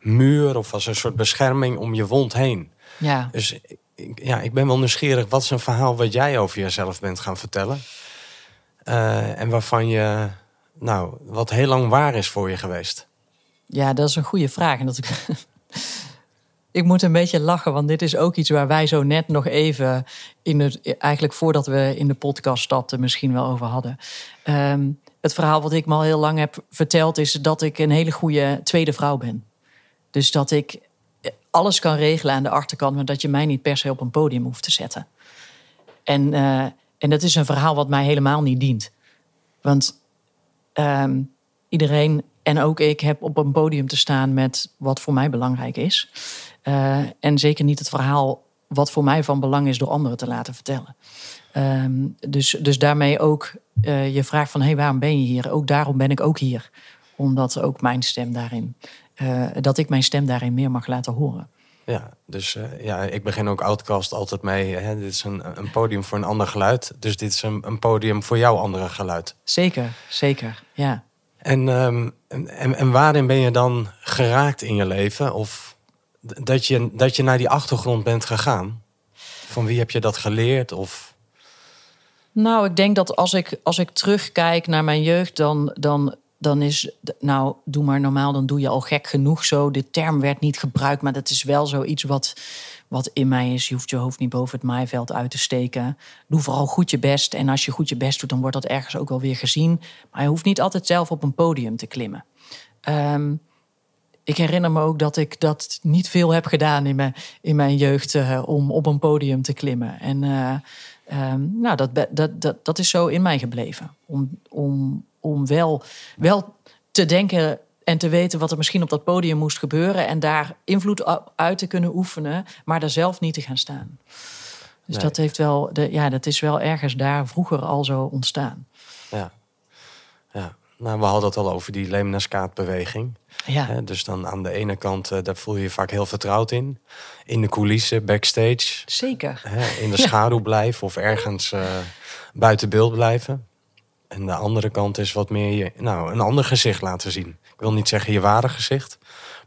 muur of als een soort bescherming om je wond heen. ja. Dus ik, ja, ik ben wel nieuwsgierig. Wat is een verhaal wat jij over jezelf bent gaan vertellen? Eh, en waarvan je, nou, wat heel lang waar is voor je geweest? Ja, dat is een goede vraag. En dat ik, (laughs) ik moet een beetje lachen, want dit is ook iets waar wij zo net nog even in het, eigenlijk voordat we in de podcast stapten, misschien wel over hadden. Ehm, het verhaal wat ik me al heel lang heb verteld, is dat ik een hele goede tweede vrouw ben. Dus dat ik alles kan regelen aan de achterkant, maar dat je mij niet per se op een podium hoeft te zetten. En, eh, en dat is een verhaal wat mij helemaal niet dient. Want ehm, iedereen en ook ik heb op een podium te staan met wat voor mij belangrijk is. Eh, en zeker niet het verhaal wat voor mij van belang is door anderen te laten vertellen. Ehm, dus, dus daarmee ook eh, je vraag van hey, waarom ben je hier? Ook daarom ben ik ook hier. Omdat ook mijn stem daarin, eh, dat ik mijn stem daarin meer mag laten horen. Ja, dus ja, ik begin ook Outcast altijd mee. Hè, dit is een, een podium voor een ander geluid. Dus dit is een, een podium voor jouw andere geluid. Zeker, zeker. Ja. En, ehm, en, en, en waarin ben je dan geraakt in je leven? Of dat je, dat je naar die achtergrond bent gegaan? Van wie heb je dat geleerd? Of Nou, ik denk dat als ik, als ik terugkijk naar mijn jeugd, dan, dan, dan is. Nou, doe maar normaal, dan doe je al gek genoeg zo. De term werd niet gebruikt, maar dat is wel zoiets wat, wat in mij is. Je hoeft je hoofd niet boven het maaiveld uit te steken. Doe vooral goed je best. En als je goed je best doet, dan wordt dat ergens ook wel weer gezien. Maar je hoeft niet altijd zelf op een podium te klimmen. Ehm, ik herinner me ook dat ik dat niet veel heb gedaan in mijn, in mijn jeugd eh, om op een podium te klimmen. En eh, ehm, nou, dat, dat, dat, dat is zo in mij gebleven. Om, om, om wel, wel te denken en te weten wat er misschien op dat podium moest gebeuren. En daar invloed uit te kunnen oefenen, maar daar zelf niet te gaan staan. Dus Nee. dat, heeft wel, de, ja, dat is wel ergens daar vroeger al zo ontstaan. ja. ja. Nou, we hadden het al over die lemniscaatbeweging. Ja, dus dan aan de ene kant, eh, daar voel je je vaak heel vertrouwd in. In de coulissen, backstage. zeker. In de (laughs) schaduw blijven of ergens eh, buiten beeld blijven. En de andere kant is wat meer je, nou, een ander gezicht laten zien. Ik wil niet zeggen je ware gezicht,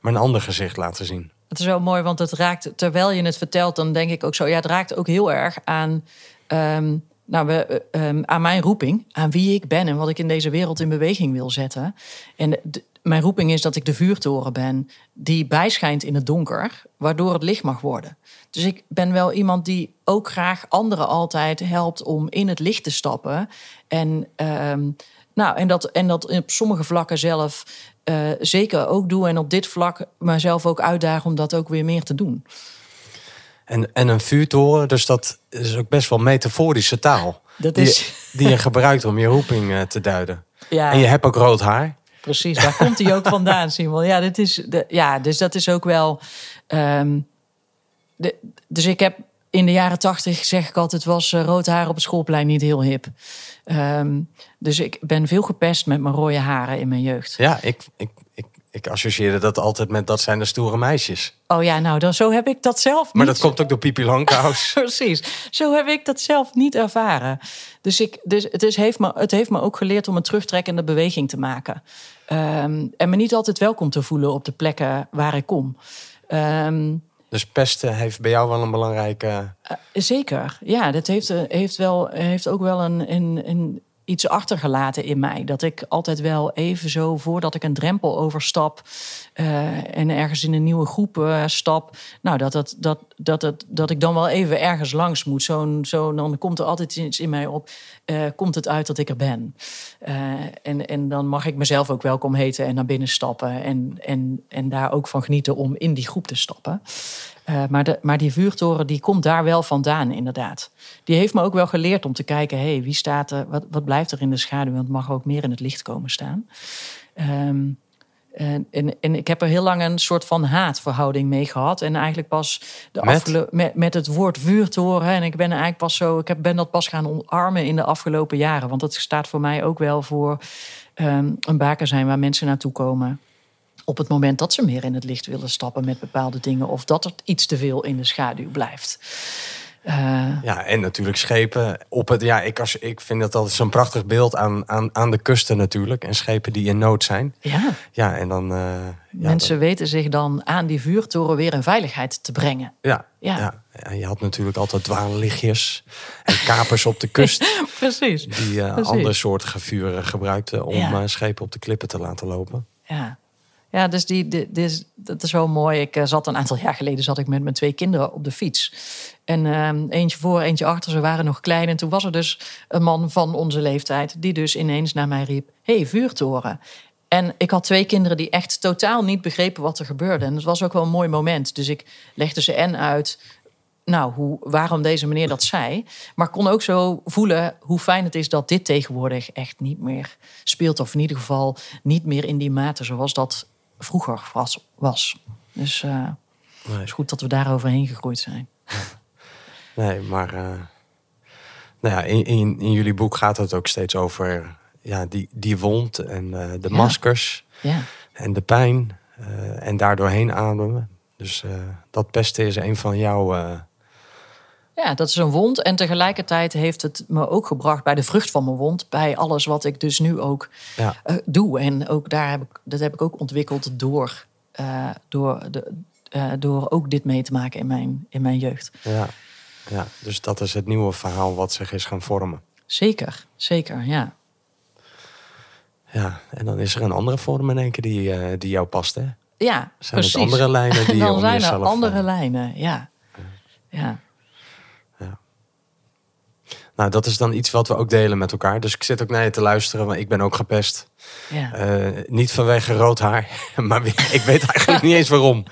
maar een ander gezicht laten zien. Het is wel mooi, want het raakt, terwijl je het vertelt, dan denk ik ook zo, ja, het raakt ook heel erg aan, ehm, nou, we, eh, ehm, aan mijn roeping, aan wie ik ben en wat ik in deze wereld in beweging wil zetten. En mijn roeping is dat ik de vuurtoren ben die bijschijnt in het donker, waardoor het licht mag worden. Dus ik ben wel iemand die ook graag anderen altijd helpt om in het licht te stappen. En, ehm, nou, en, dat, en dat op sommige vlakken zelf eh, zeker ook doe. En op dit vlak mezelf ook uitdagen om dat ook weer meer te doen. En, en een vuurtoren, dus dat is ook best wel metaforische taal. Dat die, is- die je gebruikt om je roeping eh, te duiden. (laughs) Ja, En je hebt ook rood haar. Precies. Daar komt hij ook (laughs) vandaan, Simon. Ja, dit is de, ja, dus dat is ook wel. ehm, de, dus ik heb in de jaren tachtig, zeg ik altijd, was eh, rood haar op het schoolplein niet heel hip. Ehm, dus ik ben veel gepest met mijn rode haren in mijn jeugd. Ja, ik, ik, ik, ik associeerde dat altijd met dat zijn de stoere meisjes. Oh ja, nou, dan, zo heb ik dat zelf Maar niet. dat komt ook door Pipi Langkous. (laughs) Precies. Zo heb ik dat zelf niet ervaren. Dus, ik, dus het, is, heeft me, het heeft me ook geleerd om een terugtrekkende beweging te maken. Ehm, en me niet altijd welkom te voelen op de plekken waar ik kom. Ehm, Dus pesten heeft bij jou wel een belangrijke... eh, zeker, ja, dat heeft, eh, heeft, wel, heeft ook wel een, een, een iets achtergelaten in mij. Dat ik altijd wel even zo voordat ik een drempel overstap eh, en ergens in een nieuwe groep eh, stap, nou dat, dat, dat, dat, dat, dat ik dan wel even ergens langs moet. Zo'n, zo, dan komt er altijd iets in mij op. eh, komt het uit dat ik er ben? En, en dan mag ik mezelf ook welkom heten en naar binnen stappen. En, en, en daar ook van genieten om in die groep te stappen. Eh, maar, de, maar die vuurtoren die komt daar wel vandaan, inderdaad. Die heeft me ook wel geleerd om te kijken: hé, hey, wie staat er, wat, wat blijft er in de schaduw? Want het mag ook meer in het licht komen staan. Ehm, en, en, en ik heb er heel lang een soort van haatverhouding mee gehad. En eigenlijk pas de Met? afgelo- met, met het woord vuurtoren. En ik ben eigenlijk pas zo, ik heb, ben dat pas gaan omarmen in de afgelopen jaren. Want dat staat voor mij ook wel voor ehm, een baken zijn waar mensen naartoe komen op het moment dat ze meer in het licht willen stappen met bepaalde dingen. Of dat er iets te veel in de schaduw blijft. Eh, Ja, en natuurlijk schepen op het... Ja, ik, als, ik vind dat altijd zo'n prachtig beeld aan, aan, aan de kusten natuurlijk. En schepen die in nood zijn. ja, Ja, en dan... eh, ja, mensen weten zich dan aan die vuurtoren weer in veiligheid te brengen. ja, Ja. ja. En je had natuurlijk altijd dwaallichtjes en kapers op de kust... (laughs) Precies. die eh Precies. andere soorten vuren gebruikten om Ja. schepen op de klippen te laten lopen. Ja. Ja, dus die, die, dat is wel mooi. Ik eh, zat een aantal jaar geleden zat ik met mijn twee kinderen op de fiets. En ehm, eentje voor, eentje achter. Ze waren nog klein. En toen was er dus een man van onze leeftijd... die dus ineens naar mij riep... hey, vuurtoren. En ik had twee kinderen die echt totaal niet begrepen wat er gebeurde. En het was ook wel een mooi moment. Dus ik legde ze en uit... Nou, hoe, waarom deze meneer dat zei. Maar kon ook zo voelen hoe fijn het is dat dit tegenwoordig echt niet meer speelt. Of in ieder geval niet meer in die mate zoals dat vroeger was. was. Dus eh, het Nee, is goed dat we daar overheen gegroeid zijn. (laughs) nee maar eh, nou ja, in, in, in jullie boek gaat het ook steeds over ja, die, die wond en eh, de Ja. maskers Ja, en de pijn. eh, en daardoor heen ademen. Dus eh, dat pesten is een van jouw... ja, dat is een wond. En tegelijkertijd heeft het me ook gebracht bij de vrucht van mijn wond. Bij alles wat ik dus nu ook ja, eh, doe. En ook daar heb ik, dat heb ik ook ontwikkeld door, eh, door, de, eh, door ook dit mee te maken in mijn, in mijn jeugd. ja, ja, dus dat is het nieuwe verhaal wat zich is gaan vormen. Zeker, zeker, ja. Ja, en dan is er een andere vorm in één keer die, die jou past, hè? Ja, Zijn precies. andere lijnen die (laughs) je Dan zijn er andere lijnen, ja. Ja, Nou, dat is dan iets wat we ook delen met elkaar. Dus ik zit ook naar je te luisteren, want ik ben ook gepest. ja. Eh, niet vanwege rood haar, (laughs) maar ik weet eigenlijk niet eens waarom.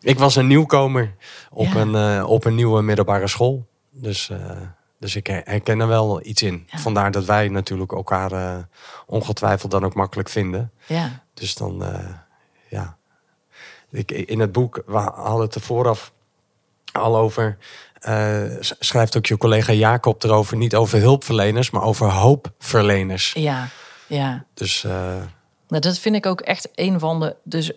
Ik was een nieuwkomer op, Ja. een, eh, op een nieuwe middelbare school. Dus, eh, dus ik her- herken er wel iets in. Ja. Vandaar dat wij natuurlijk elkaar ongetwijfeld dan ook makkelijk vinden. ja. Dus dan, ja. Ik, in het boek, we hadden het er vooraf al over. Eh, schrijft ook je collega Jacob erover. Niet over hulpverleners, maar over hoopverleners. ja, ja. Dus eh, Nou, dat vind ik ook echt een van de. Dus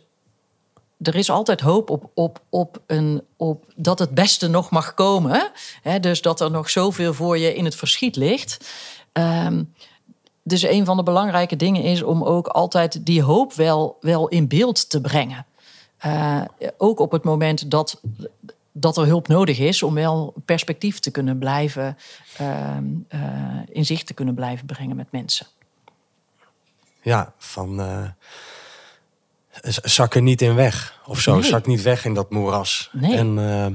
er is altijd hoop op, op, op, een, op dat het beste nog mag komen. Hè? Dus dat er nog zoveel voor je in het verschiet ligt. Ehm, dus een van de belangrijke dingen is om ook altijd die hoop wel, wel in beeld te brengen. Eh, ook op het moment dat, dat er hulp nodig is, om wel perspectief te kunnen blijven, eh, in zicht te kunnen blijven brengen met mensen. ja, van eh, zak er niet in weg of zo. Nee. Zak niet weg in dat moeras. Nee. En eh,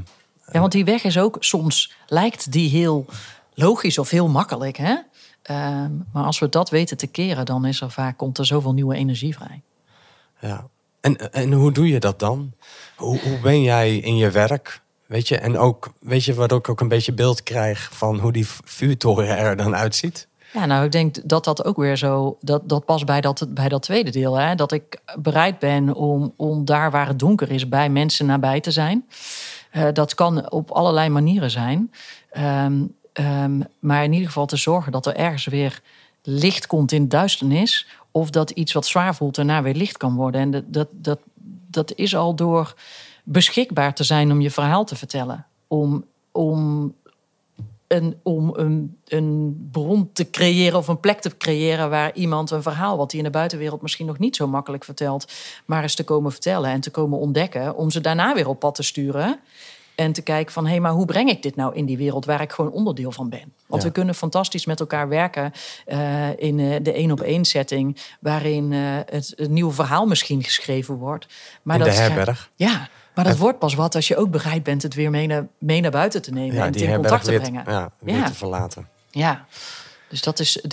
Ja, want die weg is ook soms lijkt die heel logisch of heel makkelijk. Hè? Ehm, maar als we dat weten te keren, dan is er vaak komt er zoveel nieuwe energie vrij. ja. En, en hoe doe je dat dan? Hoe, hoe ben jij in je werk? Weet je, en ook, weet je, wat ik ook een beetje beeld krijg van hoe die vuurtoren er dan uitziet? Ja, nou, ik denk dat dat ook weer zo. Dat, dat past bij dat, bij dat tweede deel. Hè? Dat ik bereid ben om, om daar waar het donker is, bij mensen nabij te zijn. Eh, dat kan op allerlei manieren zijn. Ehm, ehm, maar in ieder geval te zorgen dat er ergens weer licht komt in duisternis. Of dat iets wat zwaar voelt daarna weer licht kan worden. En dat, dat, dat is al door beschikbaar te zijn om je verhaal te vertellen. Om, om een, om een, een bron te creëren of een plek te creëren waar iemand een verhaal wat hij in de buitenwereld misschien nog niet zo makkelijk vertelt, maar eens te komen vertellen en te komen ontdekken, om ze daarna weer op pad te sturen. En te kijken van, hé, hey, maar hoe breng ik dit nou in die wereld waar ik gewoon onderdeel van ben? Want Ja. we kunnen fantastisch met elkaar werken eh, in eh, de één op één setting, waarin eh, het, het nieuwe verhaal misschien geschreven wordt. Maar in dat de herberg. ja, maar dat Het- wordt pas wat als je ook bereid bent het weer mee naar, mee naar buiten te nemen Ja, en het in contact te weer, brengen. ja, weer Ja. te verlaten. Ja, dus dat is,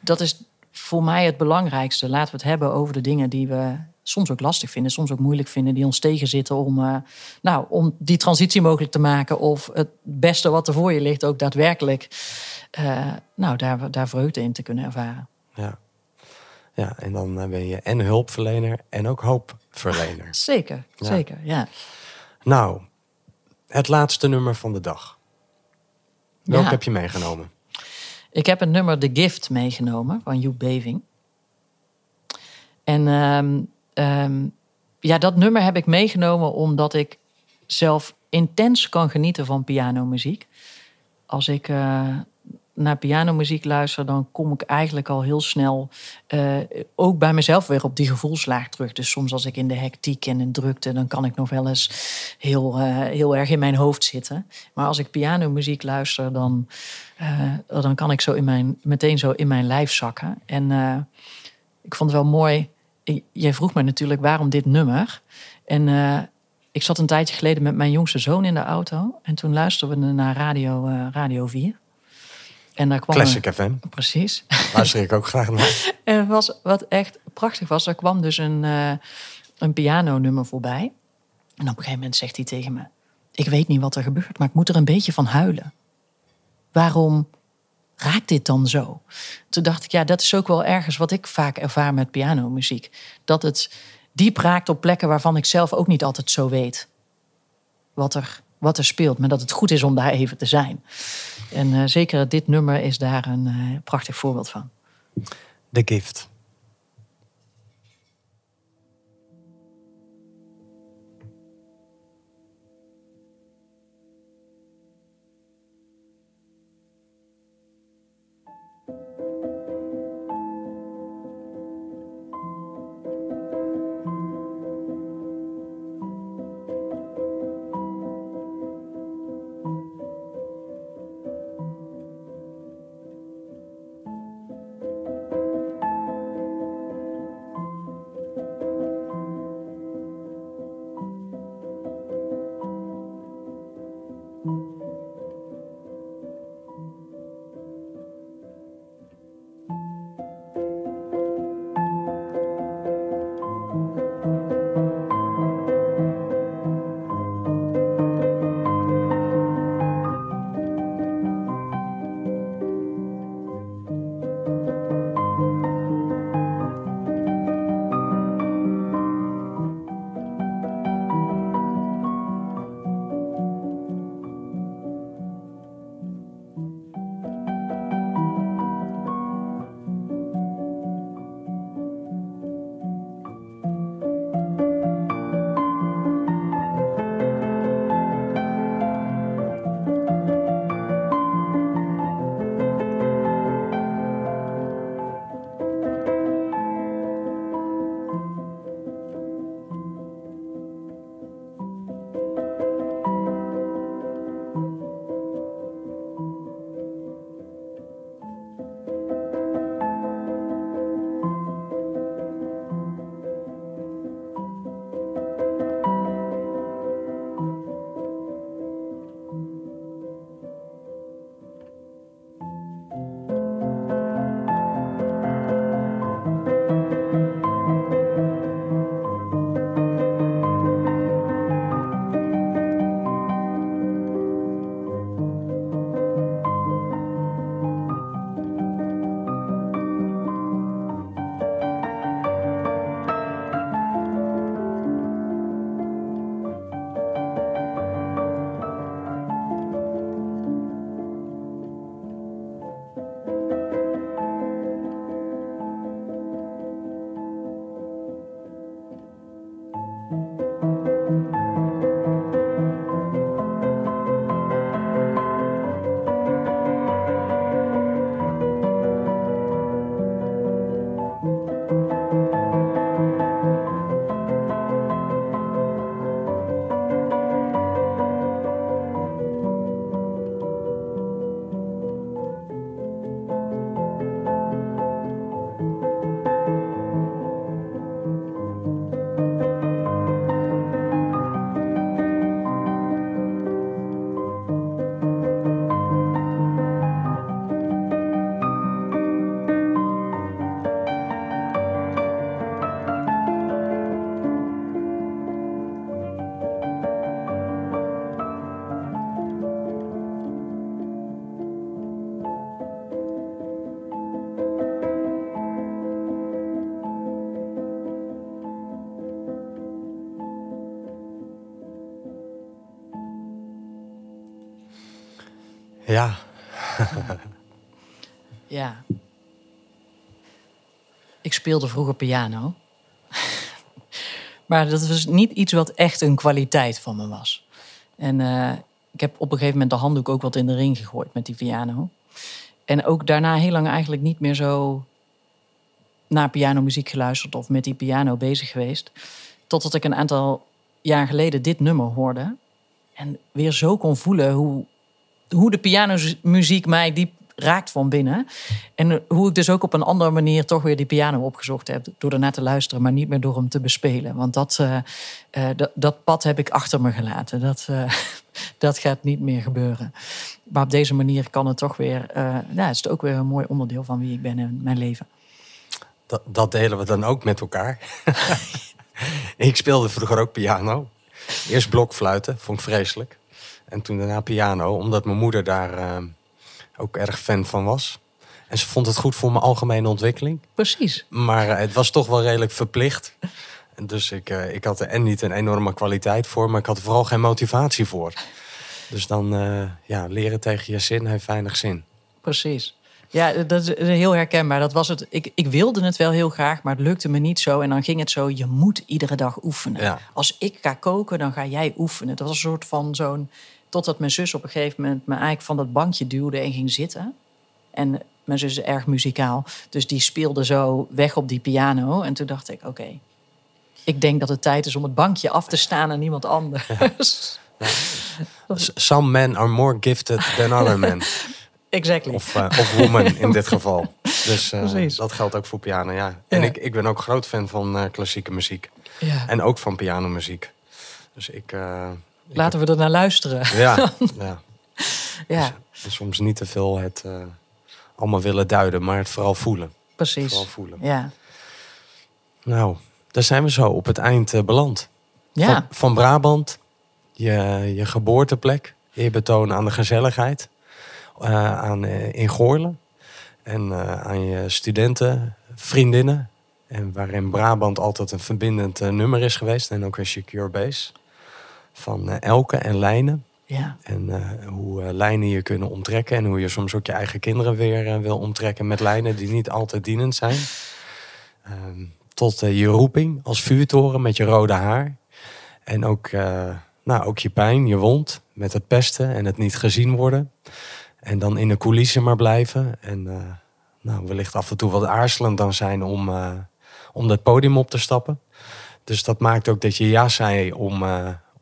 dat is voor mij het belangrijkste. Laten we het hebben over de dingen die we soms ook lastig vinden, soms ook moeilijk vinden, die ons tegenzitten om, eh, nou, om die transitie mogelijk te maken. Of het beste wat er voor je ligt ook daadwerkelijk eh, nou, daar, daar vreugde in te kunnen ervaren. Ja. Ja, en dan eh, ben je en hulpverlener en ook hoopverlener. (laughs) Zeker, Ja. zeker, ja. nou, het laatste nummer van de dag. Welke Ja. heb je meegenomen? Ik heb het nummer The Gift meegenomen van Joep Beving. En ehm, ehm, ja, dat nummer heb ik meegenomen omdat ik zelf intens kan genieten van pianomuziek. Als ik eh, naar pianomuziek luister, dan kom ik eigenlijk al heel snel eh, ook bij mezelf weer op die gevoelslaag terug. Dus soms als ik in de hectiek en in drukte, dan kan ik nog wel eens heel, eh, heel erg in mijn hoofd zitten. Maar als ik pianomuziek luister, dan, eh, dan kan ik zo in mijn, meteen zo in mijn lijf zakken. En ik vond het wel mooi. Jij vroeg me natuurlijk waarom dit nummer. En ik zat een tijdje geleden met mijn jongste zoon in de auto. En toen luisterden we naar Radio, Radio 4. En daar kwam Classic FM. Precies. Luister ik ook graag naar. (laughs) En was, wat echt prachtig was, er kwam dus een, eh een pianonummer voorbij. En op een gegeven moment zegt hij tegen me... Ik weet niet wat er gebeurt, maar ik moet er een beetje van huilen. Waarom raakt dit dan zo? Toen dacht ik, ja, dat is ook wel ergens wat ik vaak ervaar met pianomuziek. Dat het diep raakt op plekken waarvan ik zelf ook niet altijd zo weet wat er, wat er speelt. Maar dat het goed is om daar even te zijn. En eh, zeker dit nummer is daar een eh, prachtig voorbeeld van. The Gift. Speelde vroeger piano. (laughs) maar dat was niet iets wat echt een kwaliteit van me was. En eh, ik heb op een gegeven moment de handdoek ook wat in de ring gegooid met die piano. En ook daarna heel lang eigenlijk niet meer zo naar pianomuziek geluisterd of met die piano bezig geweest. Totdat ik een aantal jaar geleden dit nummer hoorde. En weer zo kon voelen hoe, hoe de pianomuziek mij diep raakt van binnen. En hoe ik dus ook op een andere manier toch weer die piano opgezocht heb. Door ernaar te luisteren, maar niet meer door hem te bespelen. Want dat, uh, uh, dat, pad heb ik achter me gelaten. Dat, (laughs) dat gaat niet meer gebeuren. Maar op deze manier kan het toch weer... ja, is het ook weer een mooi onderdeel van wie ik ben in mijn leven. Dat, dat delen we dan ook met elkaar. (laughs) ik speelde vroeger ook piano. Eerst blokfluiten, vond ik vreselijk. En toen daarna piano, omdat mijn moeder daar ook erg fan van was. En ze vond het goed voor mijn algemene ontwikkeling. Precies. Maar uh, het was toch wel redelijk verplicht. Dus ik, uh, ik had er en niet een enorme kwaliteit voor, maar ik had er vooral geen motivatie voor. Dus dan, uh, ja, leren tegen je zin heeft weinig zin. Precies. Ja, dat is heel herkenbaar. Dat was het. Ik, ik wilde het wel heel graag, maar het lukte me niet zo. En dan ging het zo: je moet iedere dag oefenen. Ja. Als ik ga koken, dan ga jij oefenen. Dat was een soort van zo'n Totdat mijn zus op een gegeven moment me eigenlijk van dat bankje duwde en ging zitten. En mijn zus is erg muzikaal. Dus die speelde zo weg op die piano. En toen dacht ik, oké, ik denk dat het tijd is om het bankje af te staan en niemand anders. Ja. Some men are more gifted than other men. (laughs) Exactly. Of, uh, of woman in dit (laughs) geval. Dus uh, dat geldt ook voor piano, ja. En Ik, ik ben ook groot fan van uh, klassieke muziek. Ja. En ook van pianomuziek. Dus ik... Laten we er naar luisteren. Ja, (laughs) ja. ja. Dus, soms niet te veel het uh, allemaal willen duiden, maar het vooral voelen. Precies. Vooral voelen. Ja. Nou, daar zijn we zo op het eind uh, beland. Ja. Van, van, Brabant, je, je geboorteplek, eerbetoon aan de gezelligheid, uh, aan, in Goorlen. En aan je studenten, vriendinnen. En waarin Brabant altijd een verbindend nummer is geweest. En ook een secure base van uh, Elke en lijnen. Ja. En uh, hoe uh, lijnen je kunnen omtrekken. En hoe je soms ook je eigen kinderen weer wil omtrekken met lijnen die niet altijd dienend zijn. Ehm, tot je roeping als vuurtoren met je rode haar. En ook, nou, ook je pijn, je wond met het pesten en het niet gezien worden. En dan in de coulissen maar blijven. En nou, wellicht af en toe wat aarzelend dan zijn om, om dat podium op te stappen. Dus dat maakt ook dat je ja zei om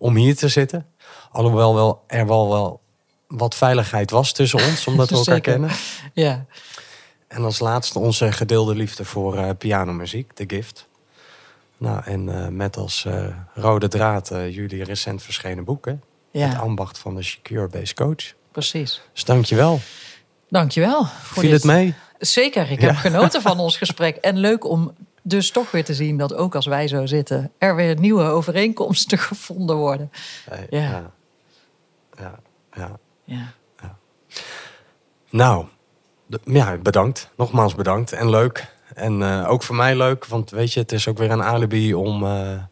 om hier te zitten. Alhoewel wel, er wel, wel wat veiligheid was tussen ons, (laughs) omdat we elkaar kennen. Ja. En als laatste onze gedeelde liefde voor uh, pianomuziek, The Gift. Nou, en uh, met als uh, rode draad jullie recent verschenen boeken. Ja. Het ambacht van de Secure Base Coach. Precies. Dus dankjewel. Dankjewel. Viel dit. het mee? Zeker, ik heb genoten van ons gesprek. En leuk om dus toch weer te zien dat ook als wij zo zitten, er weer nieuwe overeenkomsten (laughs) gevonden worden. ja. Ja. Ja. ja. ja. ja. Nou, ja, bedankt. Nogmaals bedankt. En leuk. En uh, ook voor mij leuk, want weet je, het is ook weer een alibi om uh,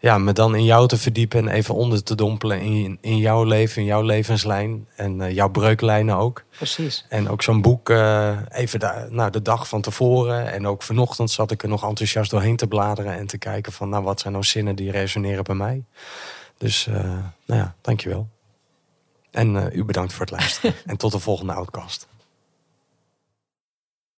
ja, me dan in jou te verdiepen en even onder te dompelen in, in jouw leven, in jouw levenslijn en uh, jouw breuklijnen ook. Precies. En ook zo'n boek uh, even de, nou, de dag van tevoren en ook vanochtend zat ik er nog enthousiast doorheen te bladeren en te kijken van nou wat zijn nou zinnen die resoneren bij mij. Dus uh, nou ja, dankjewel. En u bedankt voor het luisteren (laughs) en tot de volgende outcast.